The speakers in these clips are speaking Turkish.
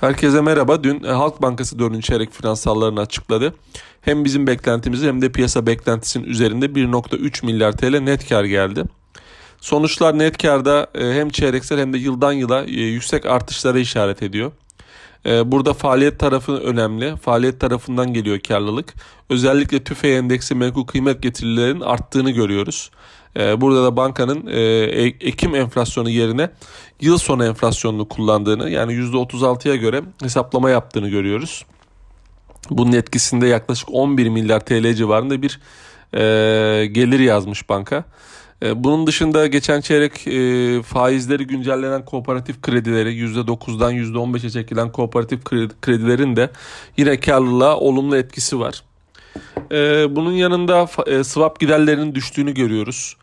Herkese merhaba. Dün e, Halk Bankası 4. çeyrek finansallarını açıkladı. Hem bizim beklentimizi hem de piyasa beklentisinin üzerinde 1.3 milyar TL net kar geldi. Sonuçlar net karda e, hem çeyreksel hem de yıldan yıla e, yüksek artışlara işaret ediyor. Burada faaliyet tarafı önemli. Faaliyet tarafından geliyor karlılık. Özellikle tüfe endeksi menkul kıymet getirilerinin arttığını görüyoruz. Ee, burada da bankanın e, Ekim enflasyonu yerine yıl sonu enflasyonunu kullandığını yani %36'ya göre hesaplama yaptığını görüyoruz. Bunun etkisinde yaklaşık 11 milyar TL civarında bir e, gelir yazmış banka. E, bunun dışında geçen çeyrek e, faizleri güncellenen kooperatif kredileri %9'dan %15'e çekilen kooperatif kredilerin de yine karlılığa olumlu etkisi var. E, bunun yanında e, swap giderlerinin düştüğünü görüyoruz.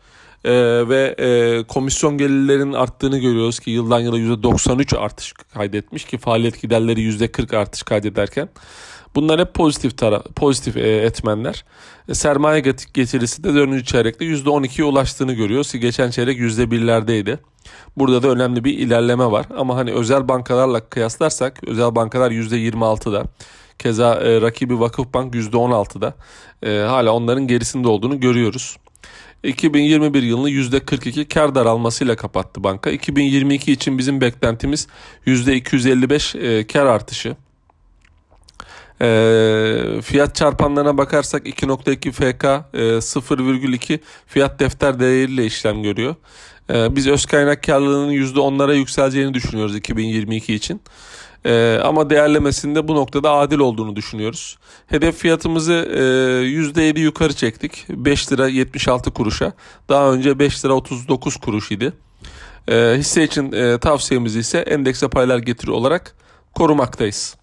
E, ve e, komisyon gelirlerinin arttığını görüyoruz ki yıldan yıla %93 artış kaydetmiş ki faaliyet giderleri %40 artış kaydederken. Bunlar hep pozitif tara pozitif e, etmenler. E, sermaye getirisi de 4. çeyrekte %12'ye ulaştığını görüyoruz ki geçen çeyrek %1'lerdeydi. Burada da önemli bir ilerleme var. Ama hani özel bankalarla kıyaslarsak özel bankalar %26'da. Keza e, rakibi Vakıfbank %16'da. E, hala onların gerisinde olduğunu görüyoruz. 2021 yılını %42 kar daralmasıyla kapattı banka. 2022 için bizim beklentimiz %255 e, kar artışı. E, fiyat çarpanlarına bakarsak 2.2 FK e, 0,2 fiyat defter değeriyle işlem görüyor. E, biz öz kaynak karlılığının %10'lara yükseleceğini düşünüyoruz 2022 için. Ee, ama değerlemesinde bu noktada adil olduğunu düşünüyoruz. Hedef fiyatımızı e, %7 yukarı çektik. 5 lira 76 kuruşa. Daha önce 5 lira 39 kuruş idi. E, hisse için e, tavsiyemiz ise endekse paylar getiri olarak korumaktayız.